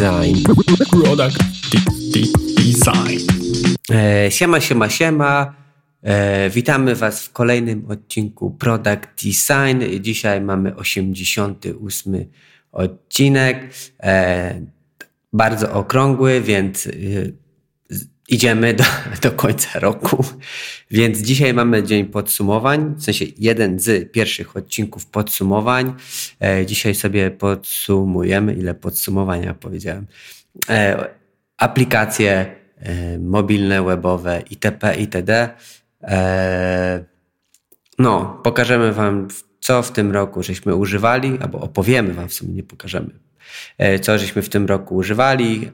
Design. Product Design. E, siema, siema, siema. E, witamy Was w kolejnym odcinku Product Design. Dzisiaj mamy 88 odcinek. E, bardzo okrągły, więc idziemy do, do końca roku. Więc dzisiaj mamy dzień podsumowań, w sensie jeden z pierwszych odcinków podsumowań. E, dzisiaj sobie podsumujemy, ile podsumowania powiedziałem. E, aplikacje e, mobilne, webowe itp. itd. No, pokażemy Wam, co w tym roku żeśmy używali, albo opowiemy Wam, w sumie nie pokażemy, co żeśmy w tym roku używali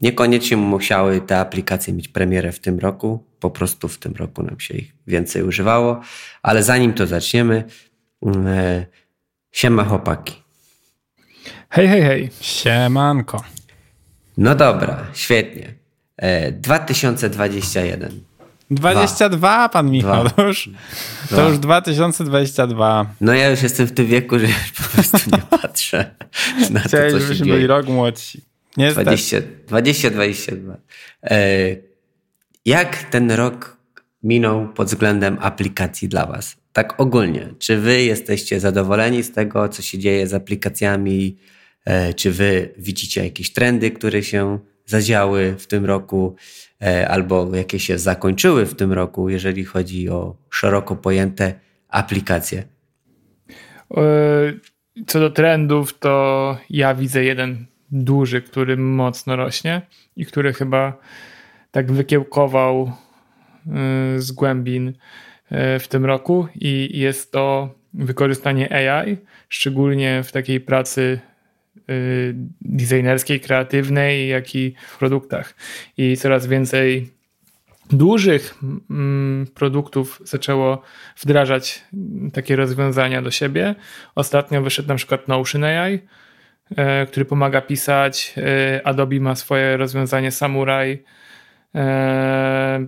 Niekoniecznie musiały te aplikacje mieć premierę w tym roku, po prostu w tym roku nam się ich więcej używało, ale zanim to zaczniemy, mm, e, siema chłopaki. Hej, hej, hej, siemanko. No dobra, świetnie. 2021. E, 22, Dwa. pan Michał, Dwa. to już, to już 2022. No ja już jestem w tym wieku, że już po prostu nie patrzę na to, co się dzieje. byli rok młodsi. Nie 20, 20, 22. Jak ten rok minął pod względem aplikacji dla Was? Tak ogólnie. Czy Wy jesteście zadowoleni z tego, co się dzieje z aplikacjami? E, czy Wy widzicie jakieś trendy, które się zadziały w tym roku, e, albo jakie się zakończyły w tym roku, jeżeli chodzi o szeroko pojęte aplikacje? E, co do trendów, to ja widzę jeden duży, który mocno rośnie i który chyba tak wykiełkował y, z głębin y, w tym roku i jest to wykorzystanie AI, szczególnie w takiej pracy y, designerskiej, kreatywnej, jak i w produktach. I coraz więcej dużych mm, produktów zaczęło wdrażać takie rozwiązania do siebie. Ostatnio wyszedł na przykład Notion AI, który pomaga pisać. E, Adobe ma swoje rozwiązanie Samurai, e,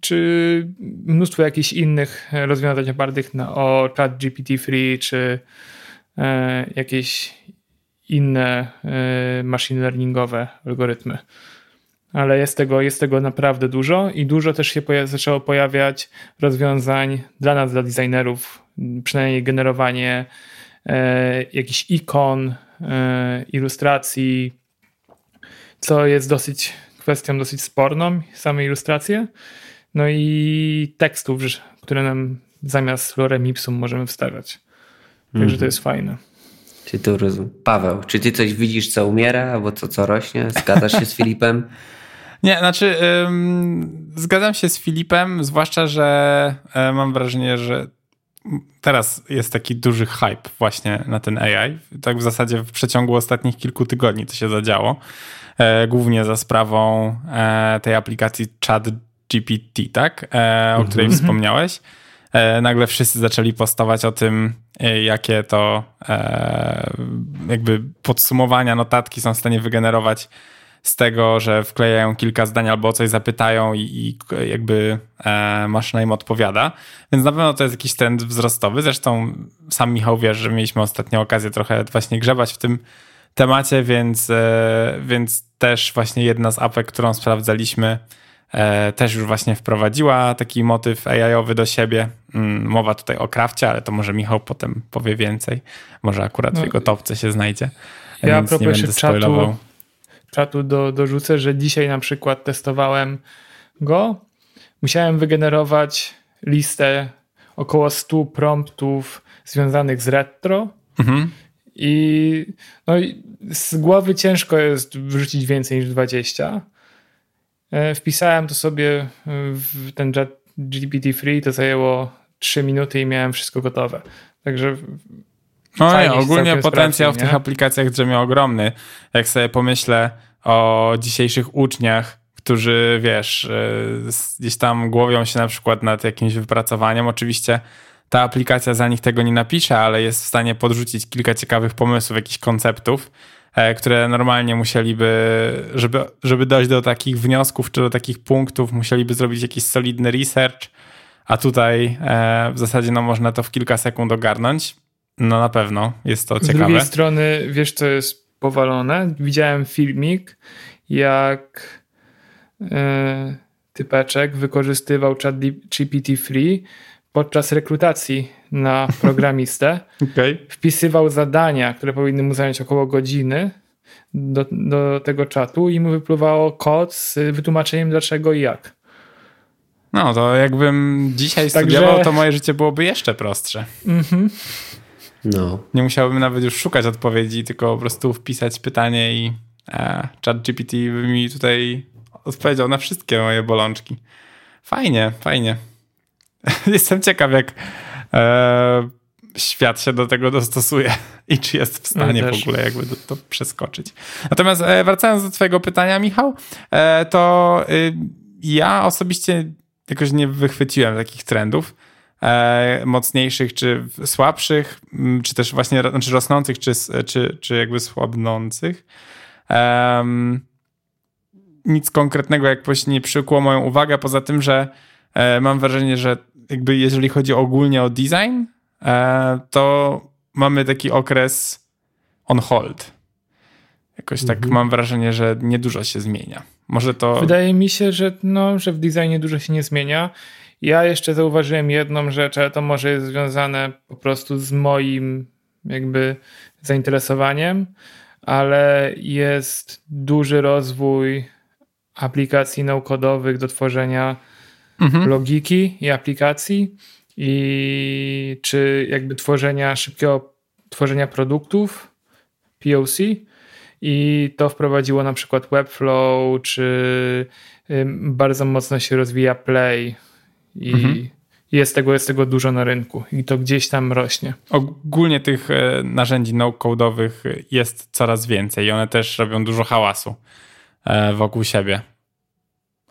czy mnóstwo jakichś innych rozwiązań opartych na, o chat GPT-3, czy jakieś inne machine learningowe algorytmy. Ale jest tego, jest tego naprawdę dużo i dużo też się poja zaczęło pojawiać rozwiązań dla nas, dla designerów, przynajmniej generowanie e, jakichś ikon, E, ilustracji, co jest dosyć kwestią dosyć sporną, same ilustracje. No i tekstów, które nam zamiast lorem ipsum możemy wstawiać. Także mm -hmm. to jest fajne. Czy to rozumiem. Paweł, czy ty coś widzisz, co umiera, albo co, co rośnie? Zgadzasz się z Filipem? Nie, znaczy ym, zgadzam się z Filipem, zwłaszcza, że y, mam wrażenie, że teraz jest taki duży hype właśnie na ten AI. Tak w zasadzie w przeciągu ostatnich kilku tygodni to się zadziało. E, głównie za sprawą e, tej aplikacji Chat GPT, tak? E, o której mhm. wspomniałeś. E, nagle wszyscy zaczęli postawać o tym, jakie to jakby podsumowania, notatki są w stanie wygenerować z tego, że wklejają kilka zdań albo o coś zapytają i, i jakby e, maszyna im odpowiada. Więc na pewno to jest jakiś trend wzrostowy. Zresztą sam Michał wie, że mieliśmy ostatnio okazję trochę właśnie grzebać w tym temacie, więc, e, więc też właśnie jedna z apek, którą sprawdzaliśmy, e, też już właśnie wprowadziła taki motyw AI-owy do siebie. Mm, mowa tutaj o krafcie, ale to może Michał potem powie więcej. Może akurat no, w jego topce się znajdzie. Ja będę spoilował. Czatu czatu do, dorzucę, że dzisiaj na przykład testowałem go. Musiałem wygenerować listę około 100 promptów związanych z retro. Mhm. I, no, z głowy ciężko jest wrzucić więcej niż 20. E, wpisałem to sobie w ten GPT-3, to zajęło 3 minuty i miałem wszystko gotowe. Także no nie, ogólnie potencjał w tych aplikacjach drzemie ogromny. Jak sobie pomyślę o dzisiejszych uczniach, którzy, wiesz, y, gdzieś tam głowią się na przykład nad jakimś wypracowaniem. Oczywiście ta aplikacja za nich tego nie napisze, ale jest w stanie podrzucić kilka ciekawych pomysłów, jakichś konceptów, e, które normalnie musieliby, żeby, żeby dojść do takich wniosków czy do takich punktów, musieliby zrobić jakiś solidny research, a tutaj e, w zasadzie no, można to w kilka sekund ogarnąć. No na pewno jest to ciekawe. Z drugiej strony, wiesz co jest powalone. Widziałem filmik, jak e, typeczek wykorzystywał chat GPT-3 podczas rekrutacji na programistę. okay. Wpisywał zadania, które powinny mu zająć około godziny do, do tego czatu i mu wypływało kod z wytłumaczeniem dlaczego i jak. No, to jakbym dzisiaj Także... studiował, to moje życie byłoby jeszcze prostsze. Mhm. No. Nie musiałbym nawet już szukać odpowiedzi, tylko po prostu wpisać pytanie i e, chat GPT by mi tutaj odpowiedział na wszystkie moje bolączki. Fajnie, fajnie. Jestem ciekaw, jak e, świat się do tego dostosuje i czy jest w stanie w ogóle jakby to, to przeskoczyć. Natomiast e, wracając do twojego pytania, Michał, e, to y, ja osobiście jakoś nie wychwyciłem takich trendów mocniejszych czy słabszych, czy też właśnie znaczy rosnących, czy, czy, czy jakby słabnących. Um, nic konkretnego jakoś nie przykuło moją uwagę, poza tym, że e, mam wrażenie, że jakby jeżeli chodzi ogólnie o design, e, to mamy taki okres on hold. Jakoś tak mhm. mam wrażenie, że niedużo się zmienia. Może to. Wydaje mi się, że, no, że w designie dużo się nie zmienia. Ja jeszcze zauważyłem jedną rzecz, ale to może jest związane po prostu z moim jakby zainteresowaniem, ale jest duży rozwój aplikacji no-codowych do tworzenia mhm. logiki i aplikacji i czy jakby tworzenia szybkiego tworzenia produktów POC i to wprowadziło na przykład Webflow, czy bardzo mocno się rozwija Play i mhm. jest, tego, jest tego dużo na rynku i to gdzieś tam rośnie. Ogólnie tych e, narzędzi no-codowych jest coraz więcej i one też robią dużo hałasu e, wokół siebie.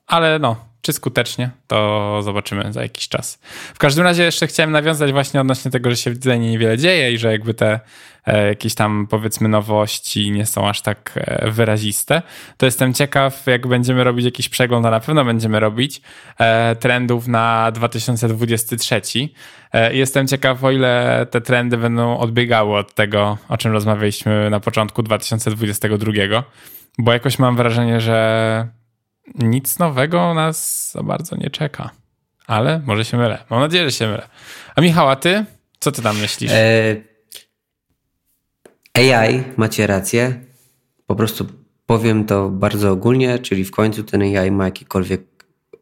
Ale no, czy skutecznie, to zobaczymy za jakiś czas. W każdym razie jeszcze chciałem nawiązać właśnie odnośnie tego, że się w designie niewiele dzieje i że jakby te e, jakieś tam powiedzmy nowości nie są aż tak e, wyraziste. To jestem ciekaw, jak będziemy robić jakiś przegląd, a na pewno będziemy robić e, trendów na 2023. E, jestem ciekaw, o ile te trendy będą odbiegały od tego, o czym rozmawialiśmy na początku 2022, bo jakoś mam wrażenie, że nic nowego nas za bardzo nie czeka. Ale może się mylę. Mam nadzieję, że się mylę. A Michała, ty? Co ty tam myślisz? E, AI, macie rację. Po prostu powiem to bardzo ogólnie, czyli w końcu ten AI ma jakikolwiek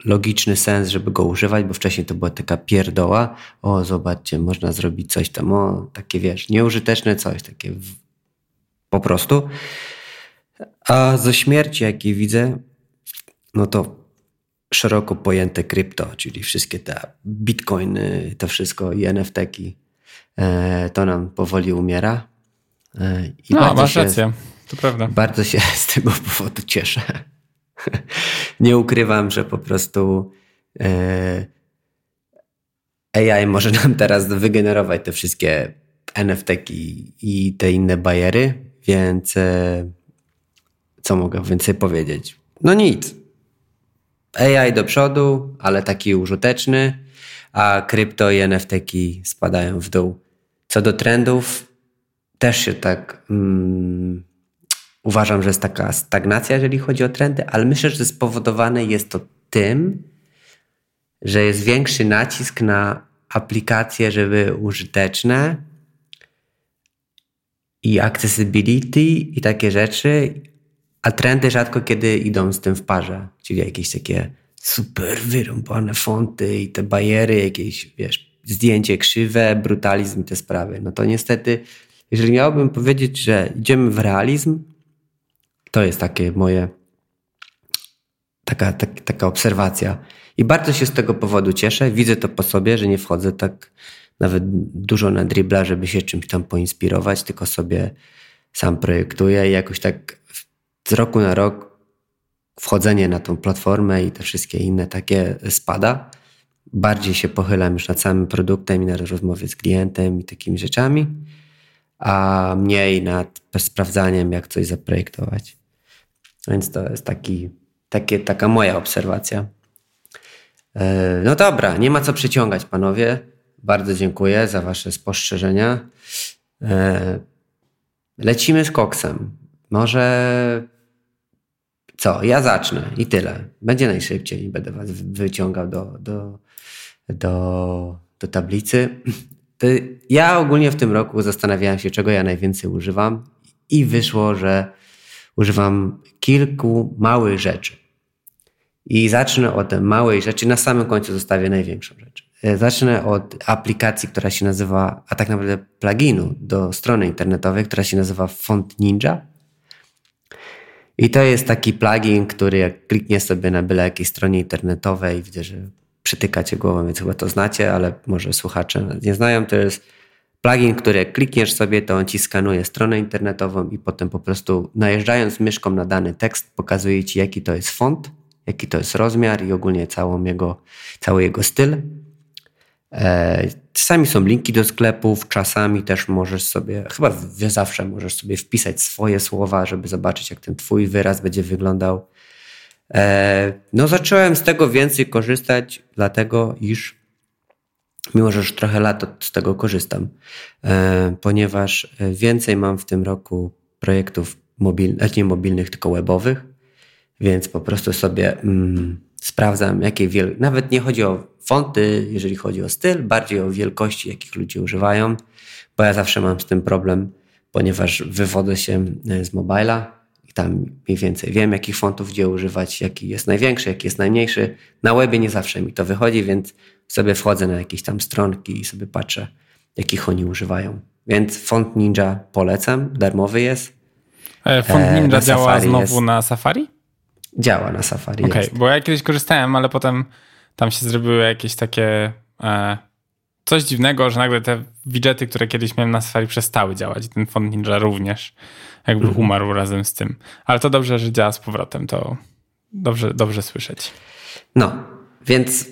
logiczny sens, żeby go używać, bo wcześniej to była taka pierdoła. O, zobaczcie, można zrobić coś tam, o, takie wiesz, nieużyteczne coś, takie w... po prostu. A ze śmierci, jakie widzę, no to szeroko pojęte krypto, czyli wszystkie te bitcoiny, to wszystko i NFT-ki, e, to nam powoli umiera. E, I no, masz się, rację, to prawda. Bardzo się z tego powodu cieszę. Nie ukrywam, że po prostu e, AI może nam teraz wygenerować te wszystkie NFT-ki i te inne bajery, więc co mogę więcej powiedzieć? No nic AI do przodu, ale taki użyteczny, a krypto i NFT spadają w dół. Co do trendów, też się tak mm, uważam, że jest taka stagnacja, jeżeli chodzi o trendy, ale myślę, że spowodowane jest to tym, że jest większy nacisk na aplikacje, żeby użyteczne i accessibility i takie rzeczy, a trendy rzadko kiedy idą z tym w parze, czyli jakieś takie super wyrąbane fonty i te bajery, jakieś, wiesz, zdjęcie krzywe, brutalizm i te sprawy. No to niestety, jeżeli miałbym powiedzieć, że idziemy w realizm, to jest takie moje, taka, tak, taka obserwacja. I bardzo się z tego powodu cieszę. Widzę to po sobie, że nie wchodzę tak nawet dużo na dribla, żeby się czymś tam poinspirować, tylko sobie sam projektuję i jakoś tak z roku na rok wchodzenie na tą platformę i te wszystkie inne takie spada. Bardziej się pochylam już nad samym produktem i na rozmowie z klientem i takimi rzeczami, a mniej nad sprawdzaniem, jak coś zaprojektować. Więc to jest taki, takie, taka moja obserwacja. E, no dobra, nie ma co przyciągać, panowie. Bardzo dziękuję za Wasze spostrzeżenia. E, lecimy z koksem. może co? Ja zacznę i tyle. Będzie najszybciej i będę was wyciągał do, do, do, do tablicy. To ja ogólnie w tym roku zastanawiałem się, czego ja najwięcej używam i wyszło, że używam kilku małych rzeczy. I zacznę od małej rzeczy, na samym końcu zostawię największą rzecz. E, zacznę od aplikacji, która się nazywa, a tak naprawdę pluginu do strony internetowej, która się nazywa Font Ninja. I to jest taki plugin, który jak kliknie sobie na byle jakiej stronie internetowej, widzę, że przytykacie głową, więc chyba to znacie, ale może słuchacze nie znają, to jest plugin, który jak klikniesz sobie, to on ci skanuje stronę internetową i potem po prostu najeżdżając myszką na dany tekst pokazuje ci jaki to jest font, jaki to jest rozmiar i ogólnie całą jego, cały jego styl. E, czasami są linki do sklepów, czasami też możesz sobie, chyba zawsze możesz sobie wpisać swoje słowa, żeby zobaczyć, jak ten twój wyraz będzie wyglądał. E, no, zacząłem z tego więcej korzystać, dlatego iż, mimo że już trochę lat z tego korzystam, e, ponieważ więcej mam w tym roku projektów mobilnych, nie mobilnych, tylko webowych, więc po prostu sobie mm, sprawdzam, jakie wiel... nawet nie chodzi o fonty, jeżeli chodzi o styl, bardziej o wielkości, jakich ludzie używają, bo ja zawsze mam z tym problem, ponieważ wywodzę się e, z mobila i tam mniej więcej wiem, jakich fontów gdzie używać, jaki jest największy, jaki jest najmniejszy. Na webie nie zawsze mi to wychodzi, więc sobie wchodzę na jakieś tam stronki i sobie patrzę, jakich oni używają. Więc font Ninja polecam, darmowy jest. E, font e, Ninja działa znowu jest... na Safari? Działa na Safari. Okej, okay, bo ja kiedyś korzystałem, ale potem tam się zrobiły jakieś takie e, coś dziwnego, że nagle te widgety, które kiedyś miałem na Safari przestały działać. Ten font Ninja również jakby mhm. umarł razem z tym. Ale to dobrze, że działa z powrotem, to dobrze, dobrze słyszeć. No, więc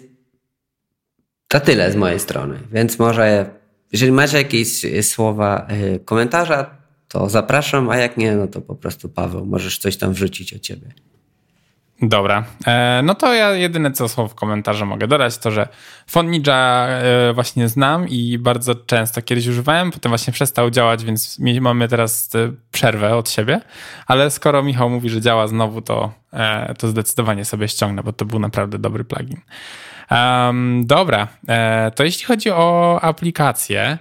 to tyle z mojej strony. Więc może, jeżeli macie jakieś słowa, e, komentarza, to zapraszam, a jak nie, no to po prostu Paweł, możesz coś tam wrzucić o ciebie. Dobra, e, no to ja jedyne co w komentarzu mogę dodać to, że Font Ninja e, właśnie znam i bardzo często kiedyś używałem, potem właśnie przestał działać, więc mamy teraz e, przerwę od siebie, ale skoro Michał mówi, że działa znowu, to, to zdecydowanie sobie ściągnę, bo to był naprawdę dobry plugin. Um, dobra, to jeśli chodzi o aplikację,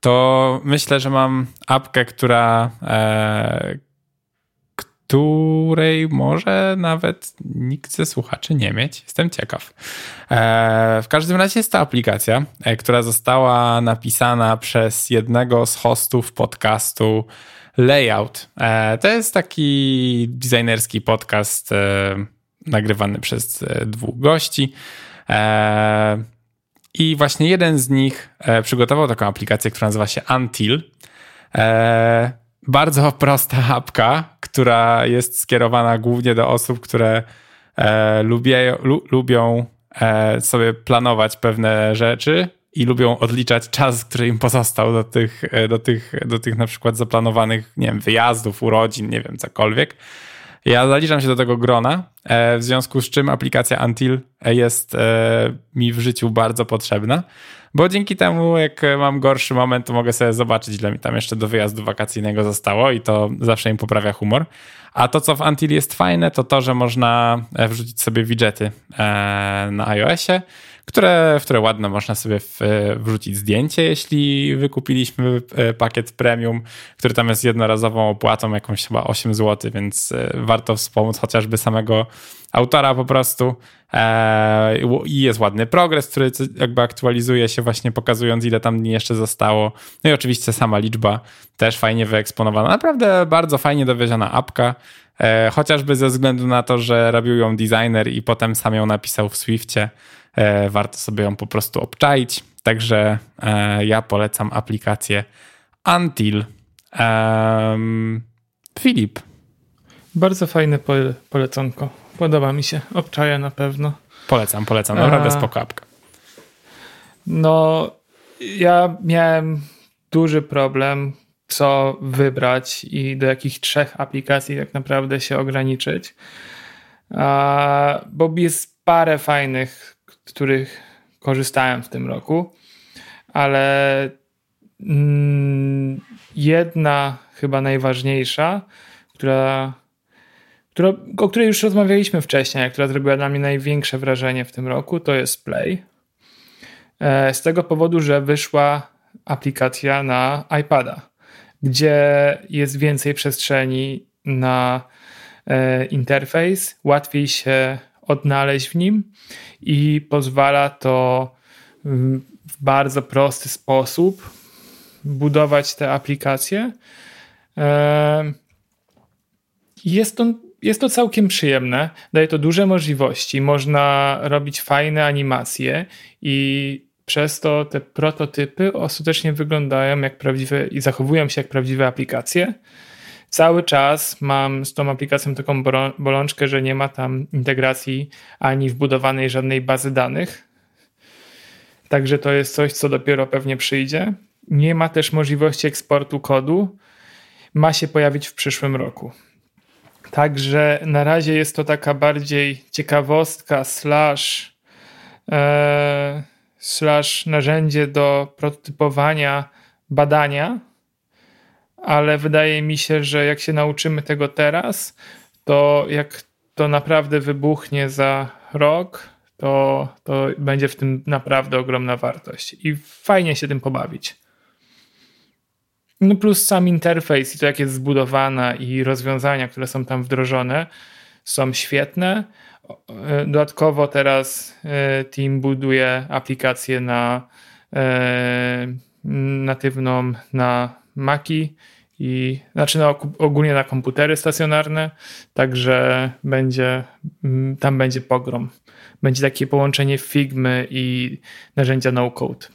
to myślę, że mam apkę, która której może nawet nikt ze słuchaczy nie mieć. Jestem ciekaw. E, w każdym razie jest to aplikacja, e, która została napisana przez jednego z hostów podcastu Layout. E, to jest taki designerski podcast nagrywany przez dwóch gości. I właśnie jeden z nich przygotował taką aplikację, która nazywa się Until bardzo prosta apka, która jest skierowana głównie do osób, które e, lubię, lu, lubią e, sobie planować pewne rzeczy i lubią odliczać czas, który im pozostał do tych, e, do tych, do tych na przykład zaplanowanych, nie wiem, wyjazdów, urodzin, nie wiem, cokolwiek. Ja zaliczam się do tego grona, e, w związku z czym aplikacja Until jest e, mi w życiu bardzo potrzebna. Bo dzięki temu, jak mam gorszy moment, to mogę sobie zobaczyć, ile mi tam jeszcze do wyjazdu wakacyjnego zostało i to zawsze im poprawia humor. A to, co w Antil jest fajne, to to, że można e, wrzucić sobie widgety e, na iOSie, które, w które ładno można sobie e, wrzucić zdjęcie, jeśli wykupiliśmy pakiet premium, który tam jest jednorazową opłatą, jakąś chyba 8 zł, więc warto wspomóc chociażby samego autora po prostu. E, I jest ładny progres, który jakby aktualizuje się właśnie pokazując ile tam dni jeszcze zostało. No i oczywiście sama liczba też fajnie wyeksponowana. Naprawdę bardzo fajnie dowieziona apka. E, chociażby ze względu na to, że robił ją designer i potem sam ją napisał w Swiftie. E, warto sobie ją po prostu obczaić. Także ja polecam aplikację Until. Filip. Bardzo fajne poleconko. Podoba mi się. Obczaja na pewno. Polecam, polecam. Naprawdę spoko apka. No, ja miałem duży problem, co wybrać i do jakich trzech aplikacji tak naprawdę się ograniczyć. Bo jest parę fajnych, których korzystałem w tym roku, ale mm, jedna chyba najważniejsza, która, która, o której już rozmawialiśmy wcześniej, która zrobiła na mnie największe wrażenie w tym roku, to jest Play. E, z tego powodu, że wyszła aplikacja na iPada, gdzie jest więcej przestrzeni na e, interfejs, łatwiej się odnaleźć w nim i pozwala to w bardzo prosty sposób budować te aplikacje. Jest to, jest to całkiem przyjemne, daje to duże możliwości. Można robić fajne animacje i przez to te prototypy ostatecznie wyglądają jak prawdziwe i zachowują się jak prawdziwe aplikacje. Cały czas mam z tą aplikacją taką bolączkę, że nie ma tam integracji ani wbudowanej żadnej bazy danych. Także to jest coś, co dopiero pewnie przyjdzie. Nie ma też możliwości eksportu kodu. Ma się pojawić w przyszłym roku. Także na razie jest to taka bardziej ciekawostka slash, e, slash narzędzie do prototypowania badania, ale wydaje mi się, że jak się nauczymy tego teraz, to jak to naprawdę wybuchnie za rok, to, to będzie w tym naprawdę ogromna wartość i fajnie się tym pobawić. No plus sam interfejs i to jak jest zbudowana i rozwiązania, które są tam wdrożone są świetne. Dodatkowo teraz e, team buduje aplikację na e, natywną na Maki i znaczy na, ogólnie na komputery stacjonarne, także będzie tam będzie pogrom. Będzie takie połączenie Figmy i narzędzia no code.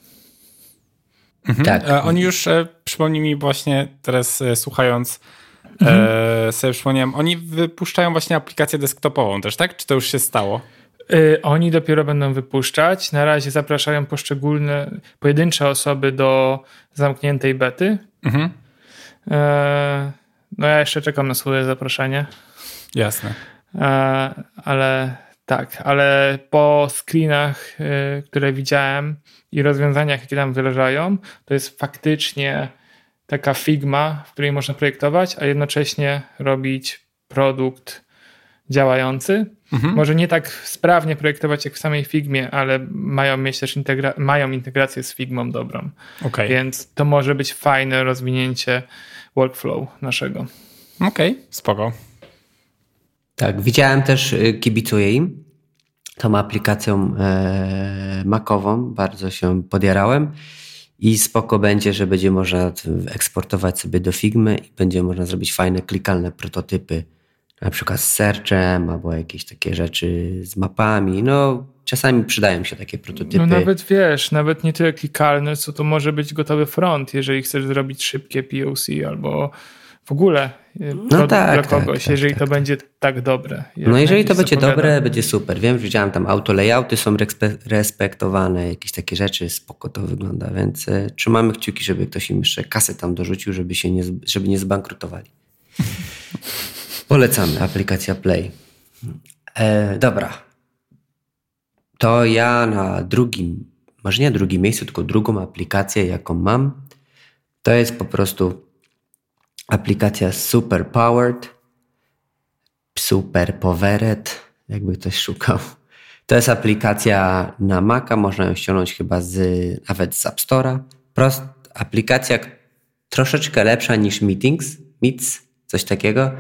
Mhm. Tak. E, oni już, e, przypomnij mi właśnie teraz e, słuchając, mhm. e, sobie przypomniałem, oni wypuszczają właśnie aplikację desktopową też, tak? Czy to już się stało? Oni dopiero będą wypuszczać. Na razie zapraszają poszczególne, pojedyncze osoby do zamkniętej bety. Mhm. No ja jeszcze czekam na swoje zaproszenie. Jasne. Ale tak, ale po screenach, które widziałem, i rozwiązaniach, jakie tam wyleżają, to jest faktycznie taka figma, w której można projektować, a jednocześnie robić produkt działający. Mhm. Może nie tak sprawnie projektować jak w samej Figmie, ale mają mieć też integra mają integrację z Figmą dobrą. Okay. Więc to może być fajne rozwinięcie workflow naszego. Okej, okay, spoko. Tak, widziałem też, y, kibicuję im, tą aplikacją e, makową, bardzo się podjarałem i spoko będzie, że będzie można eksportować sobie do Figmy i będzie można zrobić fajne, klikalne prototypy, na przykład z searchem albo jakieś takie rzeczy z mapami. No, czasami przydają się takie prototypy. No nawet wiesz, nawet nie tyle klikalne, co to może być gotowy front, jeżeli chcesz zrobić szybkie POC albo w ogóle e, no tak, dla kogoś, tak, jeżeli tak, to tak. będzie tak dobre. No jeżeli to będzie dobre, będzie super. Wiem, że widziałem tam auto layouty są respektowane, jakieś takie rzeczy, spoko to wygląda, więc e, trzymamy kciuki, żeby ktoś im jeszcze kasę tam dorzucił, żeby się nie, żeby nie zbankrutowali. Polecamy, aplikacja Play. E, dobra. To ja na drugim, może nie drugim miejscu, tylko drugą aplikację, jaką mam, to jest po prostu aplikacja Super Powered, Super Powered, jakby ktoś szukał. To jest aplikacja na Maca, można ją ściągnąć chyba z, nawet z App Store'a. Prost, aplikacja troszeczkę lepsza niż Meetings, Meets, coś takiego.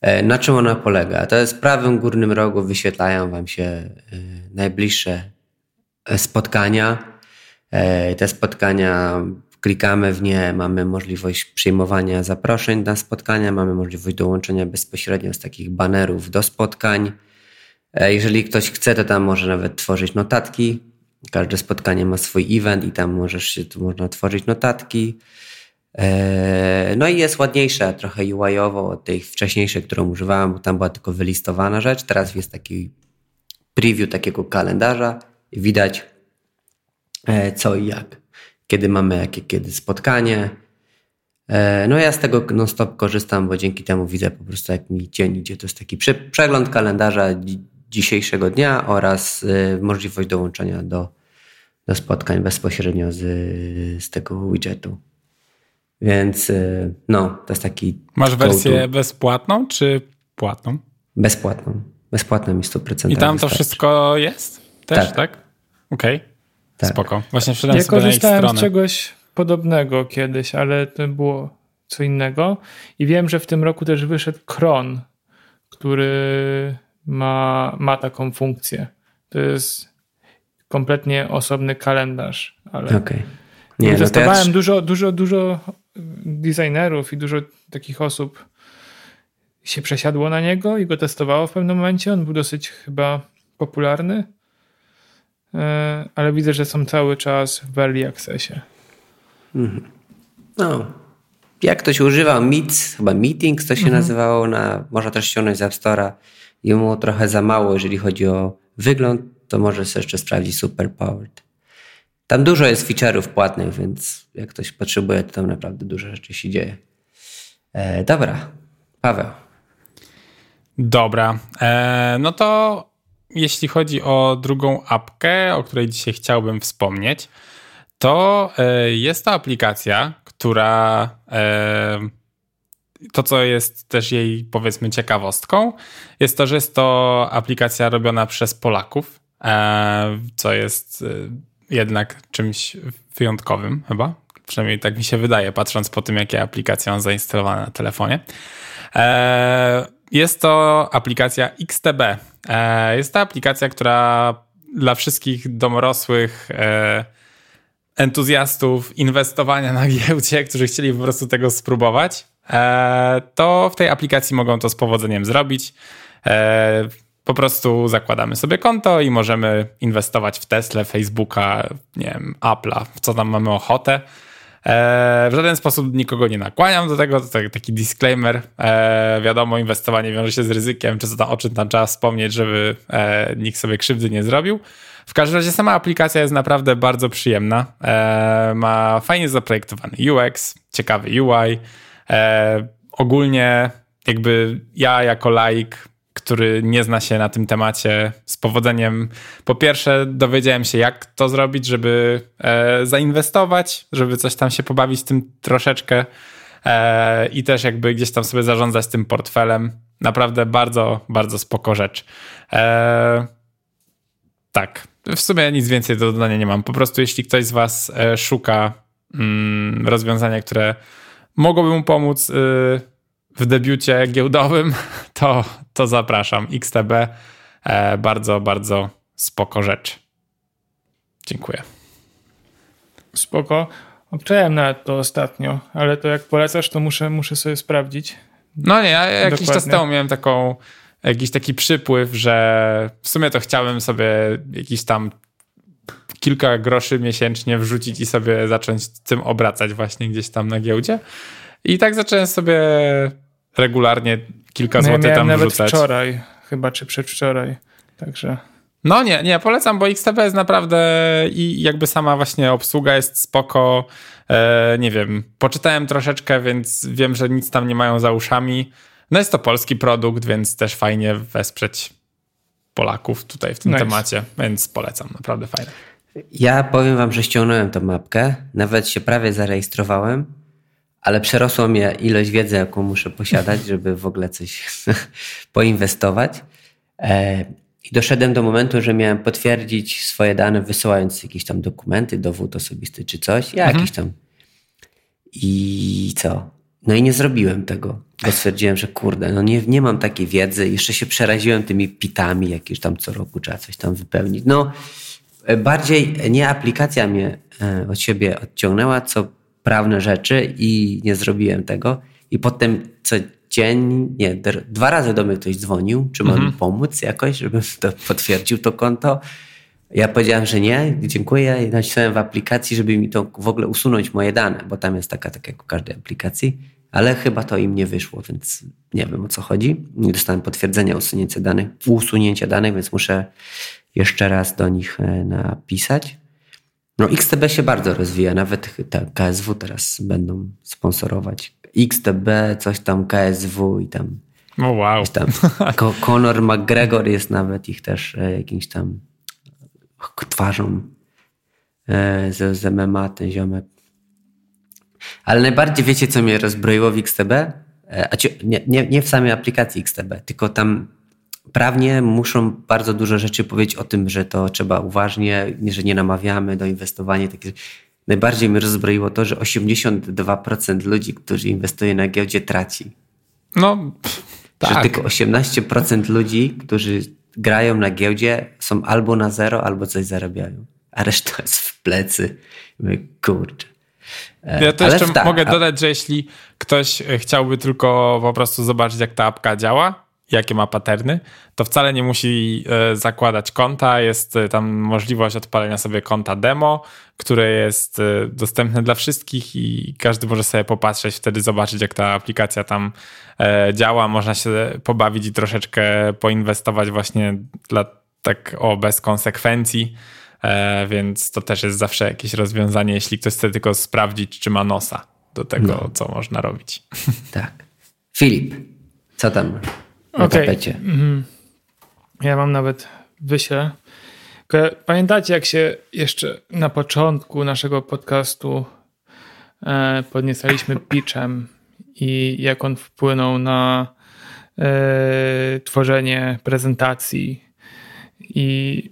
E, na czym ona polega? To jest w prawym górnym rogu wyświetlają Wam się e, najbliższe e, spotkania. Te spotkania Klikamy w nie, mamy możliwość przyjmowania zaproszeń na spotkania, mamy możliwość dołączenia bezpośrednio z takich banerów do spotkań. Jeżeli ktoś chce, to tam może nawet tworzyć notatki. Każde spotkanie ma swój event i tam możesz tu można tworzyć notatki. E, no i jest ładniejsza trochę UI-owo od tej wcześniejszej, którą używałem, bo tam była tylko wylistowana rzecz. Teraz jest taki preview takiego kalendarza widać e, co i jak kiedy mamy jakie kiedy spotkanie. E, no ja z tego non-stop korzystam, bo dzięki temu widzę po prostu jak mi dzień idzie. To jest taki przegląd kalendarza dzisiejszego dnia oraz możliwość dołączenia do, do spotkań bezpośrednio z, z tego widgetu. Więc y, no, to jest taki. Masz wersję bezpłatną czy płatną? Bezpłatną. Bezpłatną mi 100%. I tam to wszystko jest? Też, tak? tak? Okej. Okay. Tak. Spoko. Właśnie wszedłem ja sobie korzystałem z czegoś podobnego kiedyś, ale to było co innego. I wiem, że w tym roku też wyszedł Kron, który ma, ma taką funkcję. To jest kompletnie osobny kalendarz, ale okay. Nie, no testowałem ja... dużo, dużo, dużo designerów i dużo takich osób się przesiadło na niego i go testowało w pewnym momencie. On był dosyć chyba popularny, e, ale widzę, że są cały czas w early accessie. Mhm. No, jak ktoś używał Meets, chyba Meetings to się mhm. nazywało, na, można też ściągnąć z App Store'a i mu trochę za mało, jeżeli chodzi o wygląd, to może jeszcze sprawdzić Super Powered. Tam dużo jest feature'ów płatnych, więc jak ktoś potrzebuje, to tam naprawdę dużo rzeczy się dzieje. E, dobra, Paweł. Dobra, e, no to jeśli chodzi o drugą apkę, o której dzisiaj chciałbym wspomnieć, to e, jest to aplikacja, która e, to, co jest też jej powiedzmy ciekawostką, jest to, że jest to aplikacja robiona przez Polaków, e, co jest jednak czymś wyjątkowym chyba. Przynajmniej tak mi się wydaje, patrząc po tym, jakie aplikacje mam zainstalowane na telefonie. Jest to aplikacja XTB. Jest to aplikacja, która dla wszystkich domorosłych entuzjastów inwestowania na giełdzie, którzy chcieli po prostu tego spróbować, e, to w tej aplikacji mogą to z powodzeniem zrobić. E, po prostu zakładamy sobie konto i możemy inwestować w Tesla, Facebooka, nie wiem, Apple'a, w co tam mamy ochotę. E, w żaden sposób nikogo nie nakłaniam do tego, to taki disclaimer. Wiadomo, inwestowanie wiąże się z ryzykiem, czy co tam, o czym tam trzeba wspomnieć, żeby nikt sobie krzywdy nie zrobił. W każdym razie sama aplikacja jest naprawdę bardzo przyjemna. E, ma fajnie zaprojektowany UX, ciekawy UI. E, ogólnie jakby ja jako laik, który nie zna się na tym temacie, z powodzeniem po pierwsze dowiedziałem się jak to zrobić, żeby e, zainwestować, żeby coś tam się pobawić tym troszeczkę e, i też jakby gdzieś tam sobie zarządzać tym portfelem. Naprawdę bardzo, bardzo spoko rzecz. E, tak, w sumie nic więcej do dodania nie mam. Po prostu jeśli ktoś z Was e, szuka mm, rozwiązania, które mogłoby mu pomóc y, w debiucie giełdowym, to, to zapraszam. XTB e, bardzo, bardzo spoko rzecz. Dziękuję. Spoko. Obczałem nawet to ostatnio, ale to jak polecasz, to muszę, muszę sobie sprawdzić. No nie, ja jakiś Dokładnie. czas temu miałem taką jakiś taki przypływ, że w sumie to chciałem sobie jakiś tam kilka groszy miesięcznie wrzucić i sobie zacząć tym obracać właśnie gdzieś tam na giełdzie. I tak zacząłem sobie regularnie kilka no złotych ja tam nawet wrzucać. wczoraj, chyba czy przedwczoraj, także... No nie, nie, polecam, bo XTB jest naprawdę i jakby sama właśnie obsługa jest spoko. E, nie wiem, poczytałem troszeczkę, więc wiem, że nic tam nie mają za uszami. No jest to polski produkt, więc też fajnie wesprzeć Polaków tutaj w tym nice. temacie, więc polecam, naprawdę fajne. Ja powiem wam, że ściągnąłem tą mapkę, nawet się prawie zarejestrowałem, ale przerosło mnie ilość wiedzy, jaką muszę posiadać, żeby w ogóle coś poinwestować. E, I doszedłem do momentu, że miałem potwierdzić swoje dane, wysyłając jakieś tam dokumenty, dowód osobisty czy coś. Ja mhm. jakiś tam. I co? No i nie zrobiłem tego, bo stwierdziłem, że kurde, no nie, nie mam takiej wiedzy. Jeszcze się przeraziłem tymi pitami, jakieś tam co roku trzeba coś tam wypełnić. No, e, bardziej nie aplikacja mnie e, od siebie odciągnęła, co prawne rzeczy i nie zrobiłem tego. I potem co dzień, nie, dwa razy do mnie ktoś dzwonił, czy mam mhm. pomóc jakoś, żebym to potwierdził to konto. Ja powiedziałem, że nie, dziękuję i nacisnąłem w aplikacji, żeby mi to w ogóle usunąć moje dane, bo tam jest taka, tak jak u każdej aplikacji, ale chyba to im nie wyszło, więc nie wiem o co chodzi. Nie dostałem potwierdzenia usunięcia danych, usunięcia danych, więc muszę jeszcze raz do nich e, napisać. No XTB się bardzo rozwija, nawet te KSW teraz będą sponsorować. XTB, coś tam KSW i tam. O oh, wow. Tam Conor McGregor jest nawet ich też e, jakimś tam twarzą e, z, z MMA, ten ziomek. Ale najbardziej wiecie, co mnie rozbroiło w XTB? E, a nie, nie, nie w samej aplikacji XTB, tylko tam prawnie muszą bardzo dużo rzeczy powiedzieć o tym, że to trzeba uważnie, że nie namawiamy do inwestowania. Takie. Najbardziej mnie rozbroiło to, że 82% ludzi, którzy inwestuje na giełdzie, traci. No, tak. Że tylko 18% ludzi, którzy grają na giełdzie, są albo na zero, albo coś zarabiają. A reszta jest w plecy. Kurczę. E, ja to jeszcze tak, mogę dodać, że jeśli ktoś chciałby tylko po prostu zobaczyć, jak ta apka działa, jakie ma paterny, to wcale nie musi e, zakładać konta. Jest e, tam możliwość odpalenia sobie konta demo, które jest e, dostępne dla wszystkich i każdy może sobie popatrzeć, wtedy zobaczyć, jak ta aplikacja tam działa. Można się pobawić i troszeczkę poinwestować właśnie dla tak o bez konsekwencji. Więc to też jest zawsze jakieś rozwiązanie, jeśli ktoś chce tylko sprawdzić, czy ma nosa do tego, no. co można robić. Tak. Filip, co tam na okay. tapecie. Mhm. Ja mam nawet wyślę. Pamiętacie, jak się jeszcze na początku naszego podcastu e, podniecaliśmy pitchem i jak on wpłynął na e, tworzenie prezentacji. I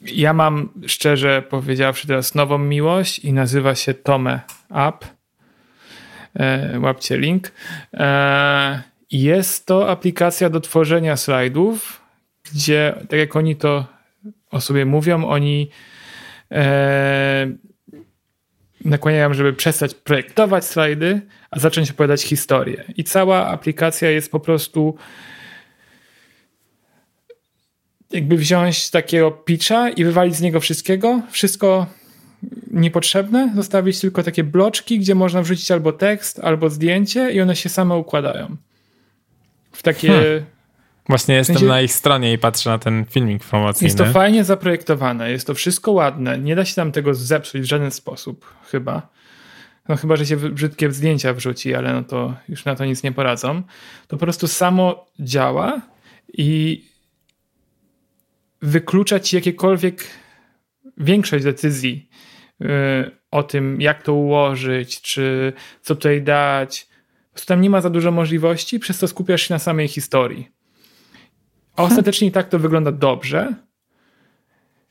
ja mam szczerze powiedziawszy teraz nową miłość i nazywa się Tome App. E, łapcie link. E, jest to aplikacja do tworzenia slajdów, gdzie, tak jak oni to o sobie mówią, oni e, nakłaniają, żeby przestać projektować slajdy, a zacząć opowiadać historię. I cała aplikacja jest po prostu jakby wziąć takiego pitcha i wywalić z niego wszystkiego, wszystko niepotrzebne, zostawić tylko takie bloczki, gdzie można wrzucić albo tekst, albo zdjęcie i one się same układają w takie... Hmm. Właśnie jestem na ich stronie i patrzę na ten filmik promocyjny. Jest to fajnie zaprojektowane, jest to wszystko ładne. Nie da się tam tego zepsuć w żaden sposób, chyba. No chyba, że się brzydkie zdjęcia wrzuci, ale no to już na to nic nie poradzą. To po prostu samo działa i wyklucza ci jakiekolwiek większość decyzji yy, o tym, jak to ułożyć, czy co tutaj dać, prostu tam nie ma za dużo możliwości, przez co skupiasz się na samej historii. A hmm. ostatecznie tak to wygląda dobrze.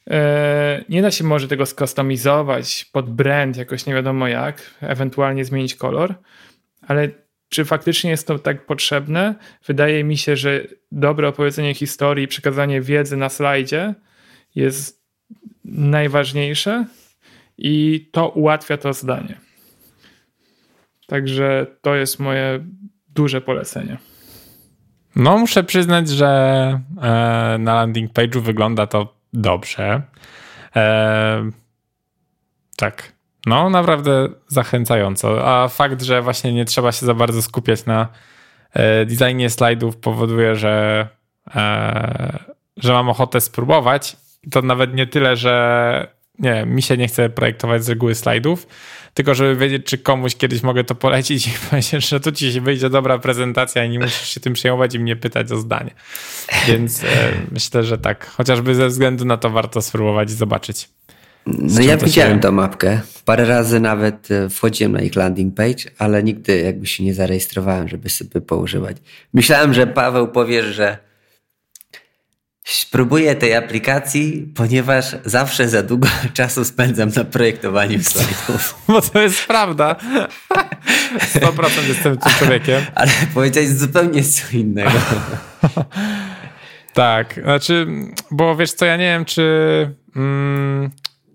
E, nie da się może tego skustomizować pod brand jakoś nie wiadomo jak, ewentualnie zmienić kolor, ale czy faktycznie jest to tak potrzebne? Wydaje mi się, że dobre opowiedzenie historii, przekazanie wiedzy na slajdzie jest najważniejsze i to ułatwia to zdanie. Także to jest moje duże polecenie. No, muszę przyznać, że e, na landing page'u wygląda to dobrze. E, tak. No, naprawdę zachęcająco. A fakt, że właśnie nie trzeba się za bardzo skupiać na e, designie slajdów, powoduje, że, że mam ochotę spróbować. To nawet nie tyle, że nie, mi się nie chce projektować z reguły slajdów, tylko żeby wiedzieć, czy komuś kiedyś mogę to polecić i powiedzieć, że tu ci się wyjdzie dobra prezentacja i nie musisz się tym przejmować i mnie pytać o zdanie. Więc e, myślę, że tak, chociażby ze względu na to warto spróbować i zobaczyć. No ja widziałem się... tą mapkę. Parę razy nawet e, wchodziłem na ich landing page, ale nigdy jakby się nie zarejestrowałem, żeby sobie poużywać. Myślałem, że Paweł powie, że Spróbuję tej aplikacji, ponieważ zawsze za długo czasu spędzam na projektowaniu slajdów. Bo to jest prawda. 100% jestem tym człowiekiem. Ale powiedziałeś zupełnie co innego. tak, znaczy, bo wiesz co, ja nie wiem, czy, mm,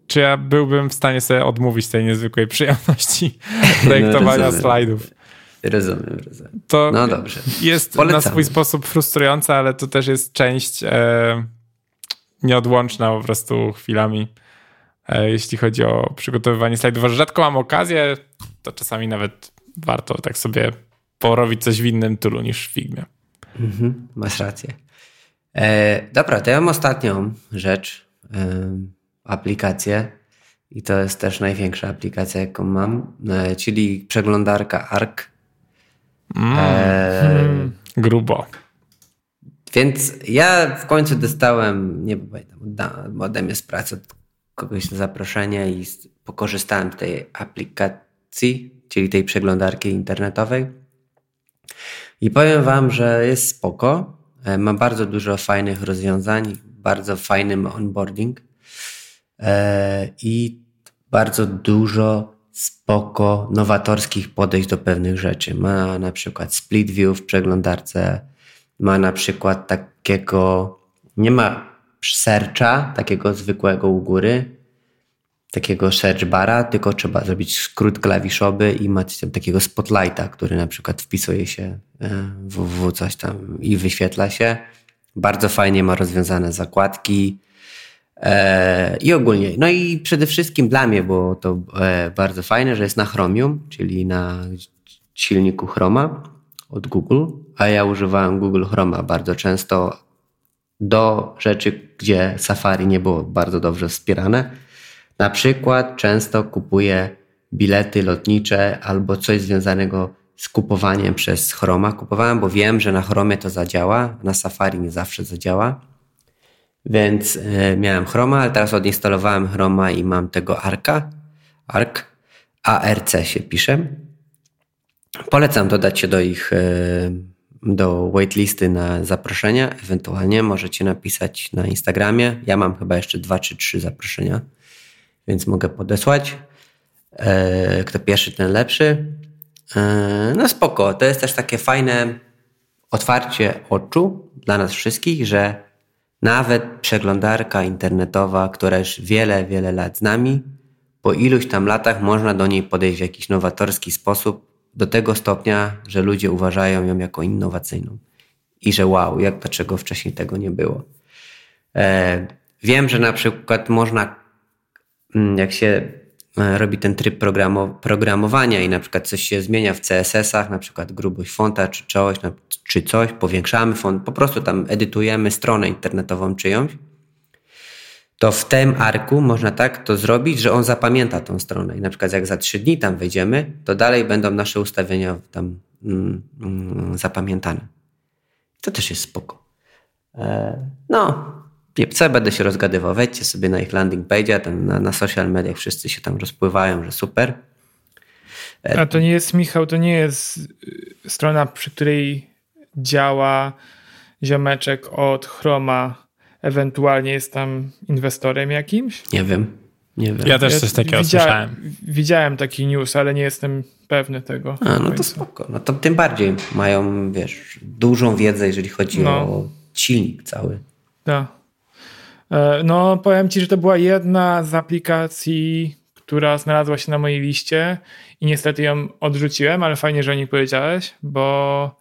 czy ja byłbym w stanie sobie odmówić tej niezwykłej przyjemności no, projektowania no, slajdów. Rozumiem, rozumiem. To no dobrze. Jest Polecamy. na swój sposób frustrujące, ale to też jest część e, nieodłączna po prostu chwilami, e, jeśli chodzi o przygotowywanie slajdów. Rzadko mam okazję, to czasami nawet warto tak sobie porobić coś w innym tylu niż w Figmie. Mhm, masz rację. E, dobra, to ja mam ostatnią rzecz, e, aplikację i to jest też największa aplikacja, jaką mam, e, czyli przeglądarka ARC Mm, hmm, grubo. Więc ja w końcu dostałem, nie pamiętam, ode mnie z pracy od kogoś na zaproszenie i pokorzystałem z tej aplikacji czyli tej przeglądarki internetowej. I powiem Wam, że jest spoko. E, ma bardzo dużo fajnych rozwiązań, bardzo fajny onboarding e, i bardzo dużo spoko nowatorskich podejść do pewnych rzeczy. Ma na przykład split view w przeglądarce, ma na przykład takiego, nie ma searcha, takiego zwykłego u góry, takiego search bara, tylko trzeba zrobić skrót klawiszowy i macie tam takiego spotlighta, który na przykład wpisuje się e, w coś tam i wyświetla się. Bardzo fajnie ma rozwiązane zakładki e, i ogólnie. No i przede wszystkim dla mnie było to e, bardzo fajne, że jest na Chromium, czyli na silniku Chroma od Google, a ja używałem Google Chroma bardzo często do rzeczy, gdzie Safari nie było bardzo dobrze wspierane na przykład często kupuję bilety lotnicze albo coś związanego z kupowaniem przez Chroma. Kupowałem, bo wiem, że na Chromie to zadziała, na Safari nie zawsze zadziała. Więc y, miałem Chroma, ale teraz odinstalowałem Chroma i mam tego Arka. Ark. ARC się pisze. Polecam dodać się do ich y, do waitlisty na zaproszenia. Ewentualnie możecie napisać na Instagramie. Ja mam chyba jeszcze dwa czy trzy zaproszenia więc mogę podesłać. E, kto pierwszy, ten lepszy. E, no spoko, to jest też takie fajne otwarcie oczu dla nas wszystkich, że nawet przeglądarka internetowa, która już wiele, wiele lat z nami, po iluś tam latach można do niej podejść w jakiś nowatorski sposób, do tego stopnia, że ludzie uważają ją jako innowacyjną. I że wow, jak dlaczego wcześniej tego nie było. E, wiem, że na przykład można Mm, jak się e, robi ten tryb programowania i na przykład coś się zmienia w CSS-ach, na przykład grubość fonta czy coś, czy coś, powiększamy font, po prostu tam edytujemy stronę internetową czyjąś, to w tym arku można tak to zrobić, że on zapamięta tą stronę i na przykład jak za trzy dni tam wejdziemy, to dalej będą nasze ustawienia tam mm, mm, zapamiętane. To też jest spoko. E, no, co będę się rozgadywał. Wejdźcie sobie na ich landing page, tam na, na social mediach wszyscy się tam rozpływają, że super. A to nie jest, Michał, to nie jest y, strona, przy której działa ziomeczek od Chroma, ewentualnie jest tam inwestorem jakimś? Nie wiem. Nie wiem. Ja też coś takiego widzia, słyszałem. Widziałem taki news, ale nie jestem pewny tego. A, no to spoko. No to tym bardziej mają, wiesz, dużą wiedzę, jeżeli chodzi no. o silnik cały. Tak. No, powiem ci, że to była jedna z aplikacji, która znalazła się na mojej liście i niestety ją odrzuciłem, ale fajnie, że o niej powiedziałeś, bo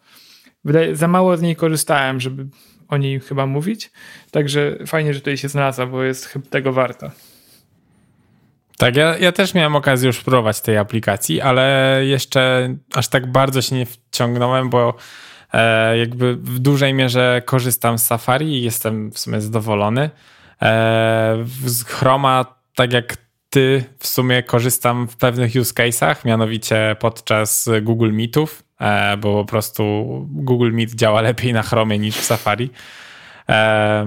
za mało z niej korzystałem, żeby o niej chyba mówić. Także fajnie, że tutaj się znalazła, bo jest chyba tego warta. Tak, ja, ja też miałem okazję już próbować tej aplikacji, ale jeszcze aż tak bardzo się nie wciągnąłem, bo e, jakby w dużej mierze korzystam z Safari i jestem w sumie zadowolony. E, z Chroma, tak jak ty, w sumie korzystam w pewnych use case'ach, mianowicie podczas Google Meetów, bo po prostu Google Meet działa lepiej na Chromie niż w Safari. E,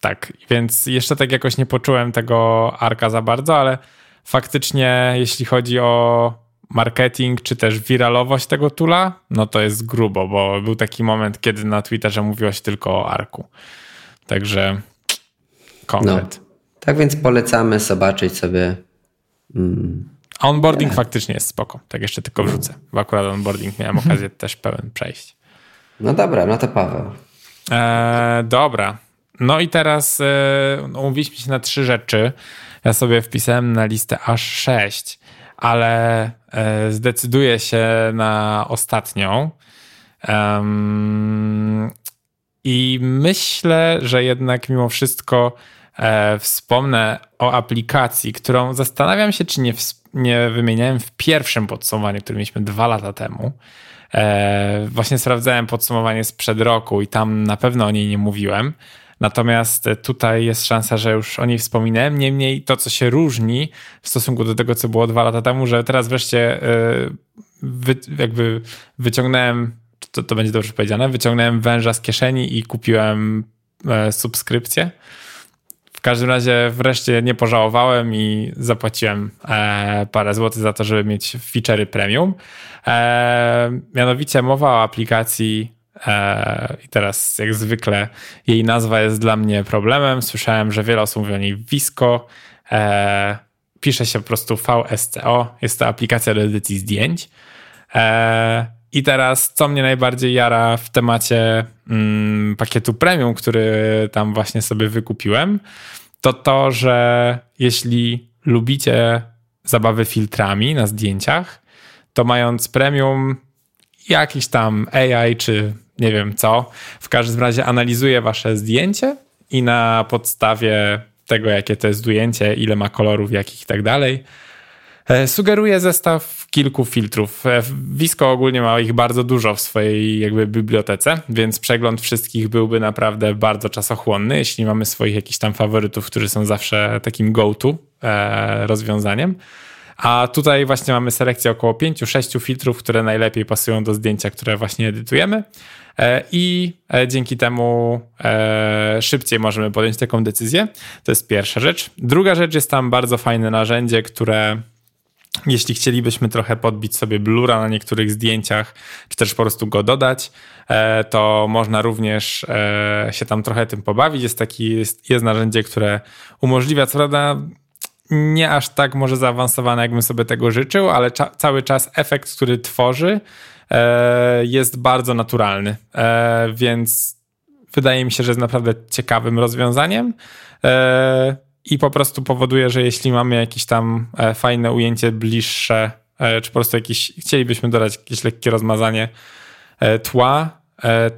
tak, więc jeszcze tak jakoś nie poczułem tego arka za bardzo, ale faktycznie jeśli chodzi o marketing, czy też wiralowość tego tula, no to jest grubo, bo był taki moment, kiedy na Twitterze mówiło się tylko o arku. Także konkret. No. Tak więc polecamy zobaczyć sobie. Mm, onboarding faktycznie jest spoko. Tak jeszcze tylko wrzucę, bo akurat onboarding miałem okazję też pełen przejść. No dobra, no to Paweł. E, dobra. No i teraz e, umówiliśmy się na trzy rzeczy. Ja sobie wpisałem na listę aż sześć, ale e, zdecyduję się na ostatnią. Um, I myślę, że jednak mimo wszystko e, wspomnę o aplikacji, którą zastanawiam się, czy nie, nie wymieniałem w pierwszym podsumowaniu, które mieliśmy dwa lata temu. E, właśnie sprawdzałem podsumowanie sprzed roku i tam na pewno o niej nie mówiłem. Natomiast tutaj jest szansa, że już o niej wspominałem. Niemniej to, co się różni w stosunku do tego, co było dwa lata temu, że teraz wreszcie e, wy, jakby wyciągnąłem, to, to będzie dobrze powiedziane, wyciągnąłem węża z kieszeni i kupiłem e, subskrypcję w każdym razie wreszcie nie pożałowałem i zapłaciłem e, parę złotych za to, żeby mieć feature'y premium. E, mianowicie mowa o aplikacji e, i teraz jak zwykle jej nazwa jest dla mnie problemem. Słyszałem, że wiele osób mówi o niej Visco. E, pisze się po prostu VSCO. Jest to aplikacja do edycji zdjęć. E, I teraz, co mnie najbardziej jara w temacie mm, pakietu premium, który tam właśnie sobie wykupiłem, to to, że jeśli lubicie zabawy filtrami na zdjęciach, to mając premium, jakiś tam AI czy nie wiem co, w każdym razie analizuje wasze zdjęcie i na podstawie tego, jakie to jest zdjęcie, ile ma kolorów, jakich i tak dalej, e, sugeruje zestaw kilku filtrów. E, ogólnie ma ich bardzo dużo w swojej jakby bibliotece, więc przegląd wszystkich byłby naprawdę bardzo czasochłonny, jeśli mamy swoich jakichś tam faworytów, którzy są zawsze takim go-to e, rozwiązaniem. A tutaj właśnie mamy selekcję około 5-6 filtrów, które najlepiej pasują do zdjęcia, które właśnie edytujemy. I dzięki temu szybciej możemy podjąć taką decyzję. To jest pierwsza rzecz. Druga rzecz jest tam bardzo fajne narzędzie, które jeśli chcielibyśmy trochę podbić sobie blura na niektórych zdjęciach, czy też po prostu go dodać, to można również się tam trochę tym pobawić. Jest taki, jest, jest narzędzie, które umożliwia, co prawda nie aż tak może zaawansowane, jakbym sobie tego życzył, ale cza cały czas efekt, który tworzy, e, jest bardzo naturalny. E, więc wydaje mi się, że jest naprawdę ciekawym rozwiązaniem. I po prostu powoduje, że jeśli mamy jakieś tam e, fajne ujęcie bliższe, e, czy po prostu jakieś, chcielibyśmy dodać jakieś lekkie rozmazanie e, tła,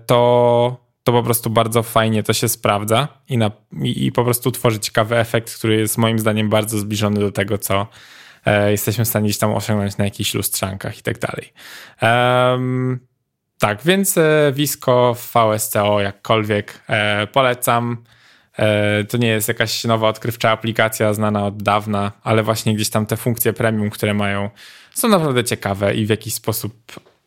to to po prostu bardzo fajnie to się sprawdza i, na, i, i, po prostu tworzy ciekawy efekt, który jest moim zdaniem bardzo zbliżony do tego, co jesteśmy w stanie gdzieś tam osiągnąć na jakichś lustrzankach i tak dalej. Tak, więc Visco VSCO jakkolwiek e, polecam. E, to nie jest jakaś nowa odkrywcza aplikacja znana od dawna, ale właśnie gdzieś tam te funkcje premium, które mają, są naprawdę ciekawe i w jakiś sposób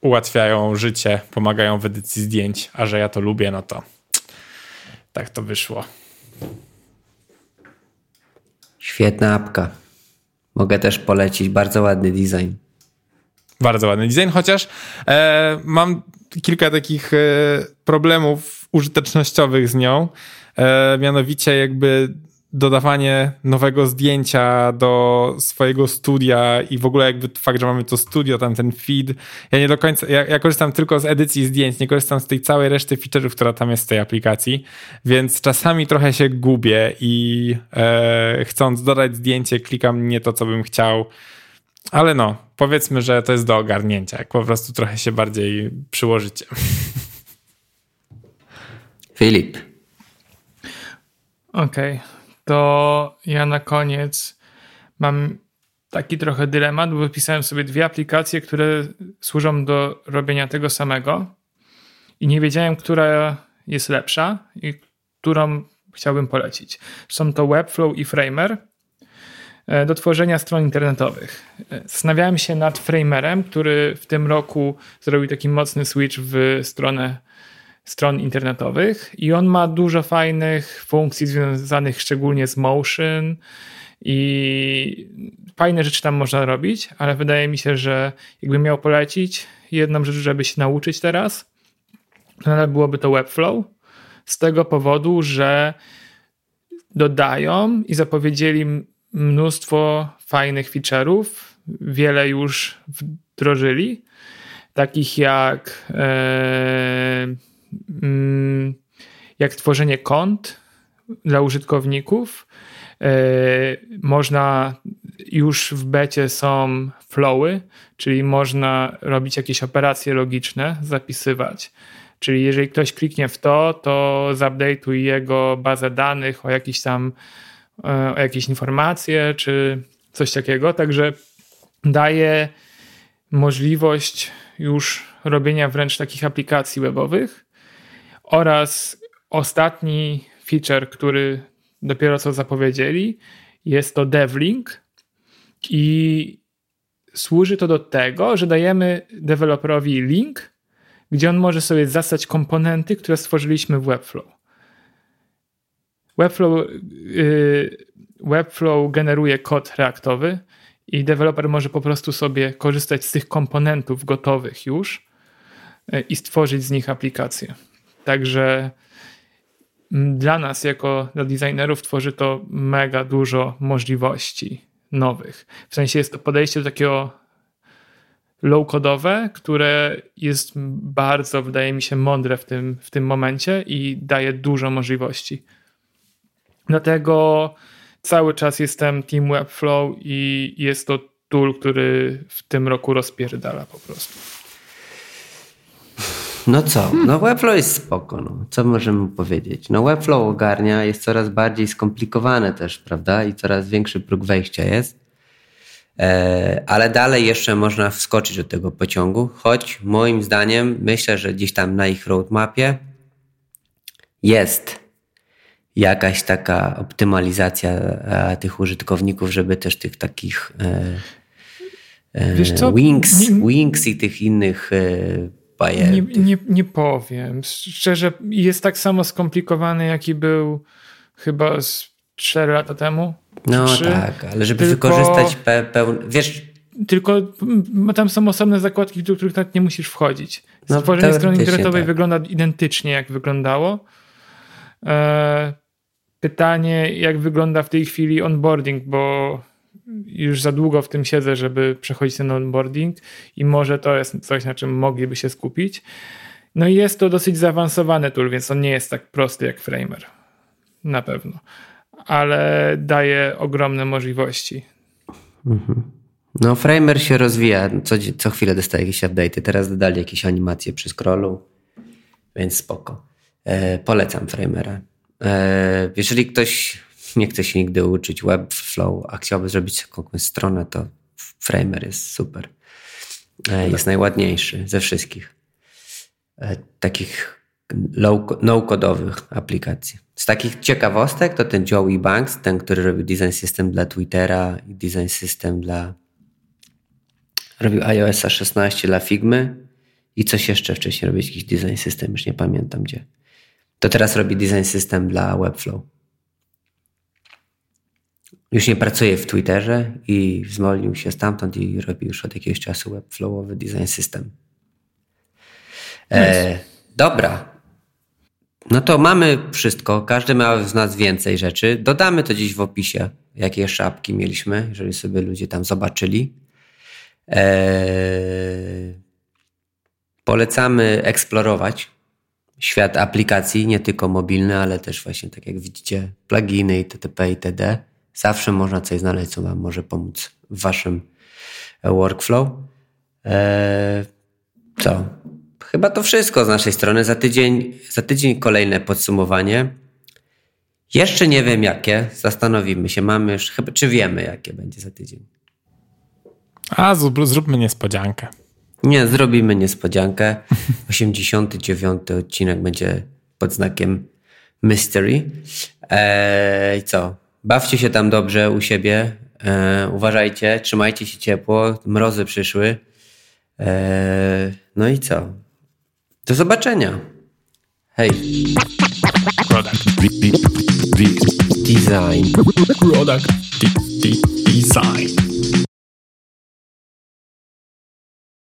ułatwiają życie, pomagają w edycji zdjęć, a że ja to lubię, no to tak to wyszło. Świetna apka. Mogę też polecić, bardzo ładny design. Bardzo ładny design, chociaż e, mam kilka takich e, problemów użytecznościowych z nią. E, mianowicie jakby dodawanie nowego zdjęcia do swojego studia i w ogóle jakby fakt, że mamy to studio, tam ten feed. Ja nie do końca, ja, ja korzystam tylko z edycji zdjęć, nie korzystam z tej całej reszty feature'ów, która tam jest w tej aplikacji, więc czasami trochę się gubię i e, chcąc dodać zdjęcie, klikam nie to, co bym chciał. Ale no, powiedzmy, że to jest do ogarnięcia, jak po prostu trochę się bardziej przyłożycie. Filip. Okej. Okay to ja na koniec mam taki trochę dylemat, bo wypisałem sobie dwie aplikacje, które służą do robienia tego samego i nie wiedziałem, która jest lepsza i którą chciałbym polecić. Są to Webflow i Framer e, do tworzenia stron internetowych. E, zastanawiałem się nad Framerem, który w tym roku zrobił taki mocny switch w stronę stron internetowych i on ma dużo fajnych funkcji związanych szczególnie z motion i fajne rzeczy tam można robić, ale wydaje mi się, że jakbym miał polecić jedną rzecz, żeby się nauczyć teraz, to byłoby to Webflow z tego powodu, że dodają i zapowiedzieli mnóstwo fajnych feature'ów, wiele już wdrożyli, takich jak Mm, jak tworzenie kont dla użytkowników. E, można już w becie są flowy, czyli można robić jakieś operacje logiczne, zapisywać. Czyli jeżeli ktoś kliknie w to, to zupdate'uj jego bazę danych o jakieś tam e, o jakieś informacje czy coś takiego. Także daje możliwość już robienia wręcz takich aplikacji webowych oraz ostatni feature, który dopiero co zapowiedzieli, jest to DevLink i służy to do tego, że dajemy deweloperowi link, gdzie on może sobie zastać komponenty, które stworzyliśmy w Webflow. Webflow, yy, Webflow generuje kod reaktowy i deweloper może po prostu sobie korzystać z tych komponentów gotowych już yy, i stworzyć z nich aplikację. Także dla nas, jako dla designerów, tworzy to mega dużo możliwości nowych. W sensie jest to podejście do takiego low-codowe, które jest bardzo, wydaje mi się, mądre w tym, w tym momencie i daje dużo możliwości. Dlatego cały czas jestem Team Webflow i jest to tool, który w tym roku rozpierdala po prostu. No co? No Webflow jest spoko. No. Co możemy powiedzieć? No Webflow ogarnia, jest coraz bardziej skomplikowane też, prawda? I coraz większy próg wejścia jest. E, ale dalej jeszcze można wskoczyć do tego pociągu, choć moim zdaniem myślę, że gdzieś tam na ich roadmapie jest jakaś taka optymalizacja e, tych użytkowników, żeby też tych takich e, Wiesz co? Wings, Wings i tych innych Nie, nie, nie powiem. Szczerze, jest tak samo skomplikowany, jaki był chyba z 4 lata temu. No 3. tak, ale żeby tylko, wykorzystać pe pełny. Wiesz. Tylko tam są osobne zakładki, do których tak nie musisz wchodzić. Stworzenie no, strony internetowej tak. wygląda identycznie, jak wyglądało. E, pytanie, jak wygląda w tej chwili onboarding, bo już za długo w tym siedzę, żeby przechodzić ten onboarding i może to jest coś, na czym mogliby się skupić. No i jest to dosyć zaawansowany tool, więc on nie jest tak prosty jak Framer. Na pewno ale daje ogromne możliwości. Mhm. No, Framer się rozwija. Co, co chwilę dostaje jakieś update'y. Teraz dodali jakieś animacje przy scrollu, więc spoko. E, polecam Framera. E, jeżeli ktoś nie chce się nigdy uczyć Webflow, a chciałby zrobić jakąś stronę, to Framer jest super. E, jest najładniejszy ze wszystkich. E, takich no-codowych aplikacji. Z takich ciekawostek to ten Joey Banks, ten, który robił design system dla Twittera i design system dla robił iOS 16 dla Figmy i coś jeszcze wcześniej robił jakiś design system, już nie pamiętam gdzie. To teraz robi design system dla Webflow. Już nie pracuje w Twitterze i zwolnił się stamtąd i robi już od jakiegoś czasu Webflowowy design system. E, dobra, no to mamy wszystko. Każdy ma z nas więcej rzeczy. Dodamy to dziś w opisie, jakie szapki mieliśmy, jeżeli sobie ludzie tam zobaczyli. Eee, polecamy eksplorować świat aplikacji, nie tylko mobilny, ale też właśnie, tak jak widzicie, pluginy itp. itd. Zawsze można coś znaleźć, co Wam może pomóc w Waszym workflow. Eee, co? Chyba to wszystko z naszej strony. Za tydzień, za tydzień kolejne podsumowanie. Jeszcze nie wiem jakie, zastanowimy się. Mamy już, chyba, czy wiemy jakie będzie za tydzień. A zróbmy niespodziankę. Nie, zrobimy niespodziankę. 89 odcinek będzie pod znakiem Mystery. Eee, co? Bawcie się tam dobrze u siebie. Eee, uważajcie, trzymajcie się ciepło. Mrozy przyszły. Eee, no i co? Do zobaczenia. Hej. Product. Design. Product. Design.